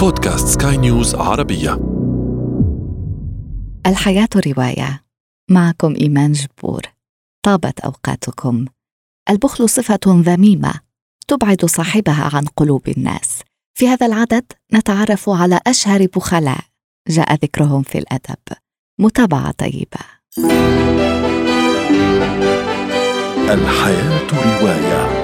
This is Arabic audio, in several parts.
بودكاست سكاي نيوز عربية. الحياة رواية. معكم إيمان جبور. طابت أوقاتكم. البخل صفة ذميمة تبعد صاحبها عن قلوب الناس. في هذا العدد نتعرف على أشهر بخلاء. جاء ذكرهم في الأدب. متابعة طيبة. الحياة رواية.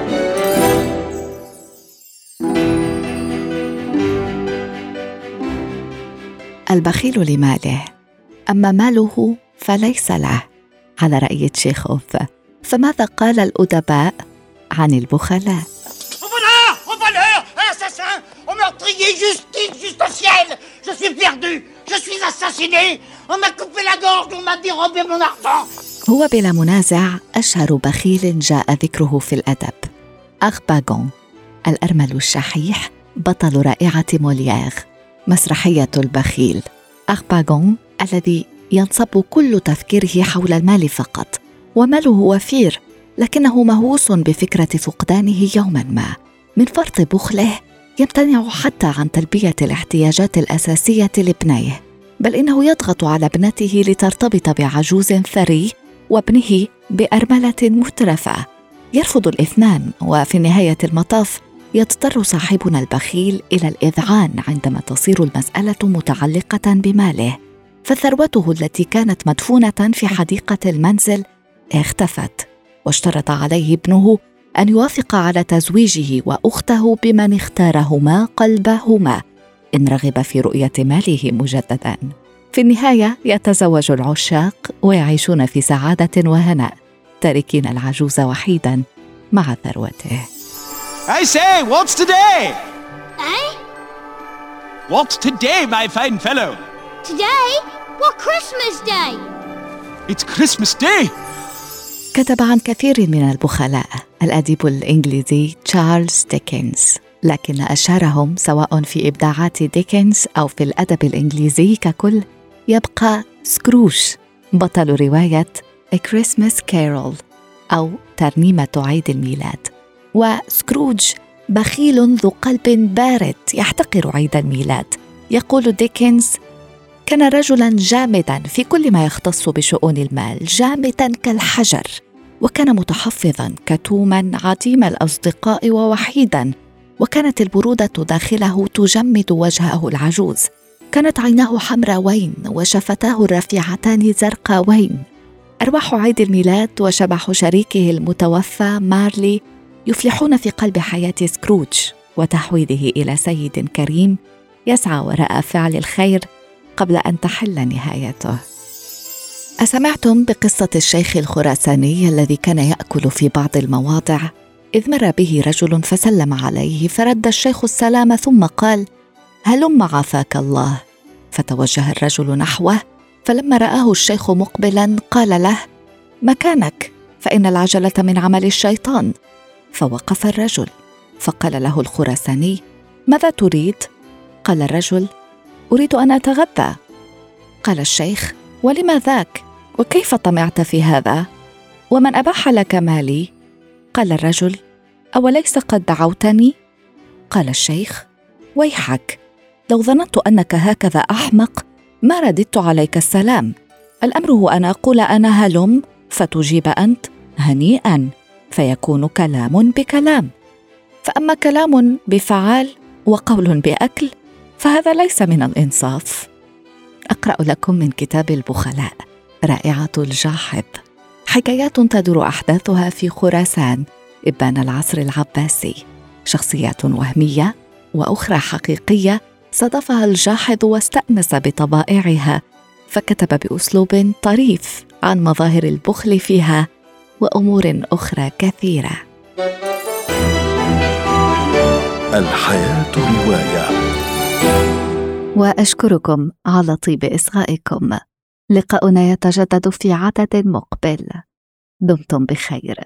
البخيل لماله. أما ماله فليس له. على رأي تشيخوف فماذا قال الأدباء عن البخلاء؟ Au voleur, à l'assassin, au meurtrier, justice, justiciel Je suis perdu, je suis assassiné. On m'a coupé la gorge, on m'a dérobé mon argent. هو بلا منازع أشهر بخيل جاء ذكره في الأدب. اغباغون الأرمل الشحيح بطل رائعة موليير مسرحية البخيل. اغباغون الذي ينصب كل تفكيره حول المال فقط وماله وفير لكنه مهووس بفكرة فقدانه يوما ما. من فرط بخله يمتنع حتى عن تلبية الاحتياجات الأساسية لابنيه بل إنه يضغط على ابنته لترتبط بعجوز ثري وابنه بأرملة مترفة. يرفض الإثنان وفي نهاية المطاف يضطر صاحبنا البخيل إلى الإذعان عندما تصير المسألة متعلقة بماله فثروته التي كانت مدفونة في حديقة المنزل اختفت واشترط عليه ابنه أن يوافق على تزويجه وأخته بمن اختارهما قلبهما إن رغب في رؤية ماله مجددا. في النهاية يتزوج العشاق ويعيشون في سعادة وهناء تاركين العجوز وحيدا مع ثروته. I say, what's today? Eh? What's today, my fine fellow? Today? What Christmas Day? It's Christmas Day. كتب عن كثير من البخلاء الأديب الإنجليزي تشارلز ديكنز لكن أشهرهم سواء في إبداعات ديكنز أو في الأدب الإنجليزي ككل يبقى سكروش بطل رواية A Christmas Carol أو ترنيمة عيد الميلاد وسكروج بخيل ذو قلب بارد يحتقر عيد الميلاد. يقول ديكنز كان رجلا جامدا في كل ما يختص بشؤون المال جامدا كالحجر وكان متحفظا كتوما عديم الأصدقاء ووحيدا وكانت البرودة داخله تجمد وجهه العجوز. كانت عيناه حمراوين وشفتاه الرفيعتان زرقاوين. أرواح عيد الميلاد وشبح شريكه المتوفى مارلي يفلحون في قلب حياة سكروج وتحويله إلى سيد كريم يسعى وراء فعل الخير قبل أن تحل نهايته. أسمعتم بقصة الشيخ الخراساني الذي كان يأكل في بعض المواضع. إذ مر به رجل فسلم عليه فرد الشيخ السلام ثم قال هلم عافاك الله. فتوجه الرجل نحوه فلما رآه الشيخ مقبلا قال له مكانك فإن العجلة من عمل الشيطان. فوقف الرجل. فقال له الخراساني ماذا تريد؟ قال الرجل أريد أن اتغذى قال الشيخ ولم ذاك؟ وكيف طمعت في هذا؟ ومن أباح لك مالي؟ قال الرجل أوليس قد دعوتني؟ قال الشيخ ويحك لو ظننت أنك هكذا أحمق ما رددت عليك السلام. الأمر هو أن أقول أنا هلم فتجيب أنت هنيئا. فيكون كلام بكلام. فأما كلام بفعال وقول بأكل فهذا ليس من الإنصاف. أقرأ لكم من كتاب البخلاء رائعة الجاحظ. حكايات تدور أحداثها في خراسان ابان العصر العباسي. شخصيات وهمية وأخرى حقيقية صادفها الجاحظ واستأنس بطبائعها فكتب بأسلوب طريف عن مظاهر البخل فيها وأمور أخرى كثيرة. الحياة رواية. وأشكركم على طيب إصغائكم. لقاؤنا يتجدد في عدد مقبل. دمتم بخير.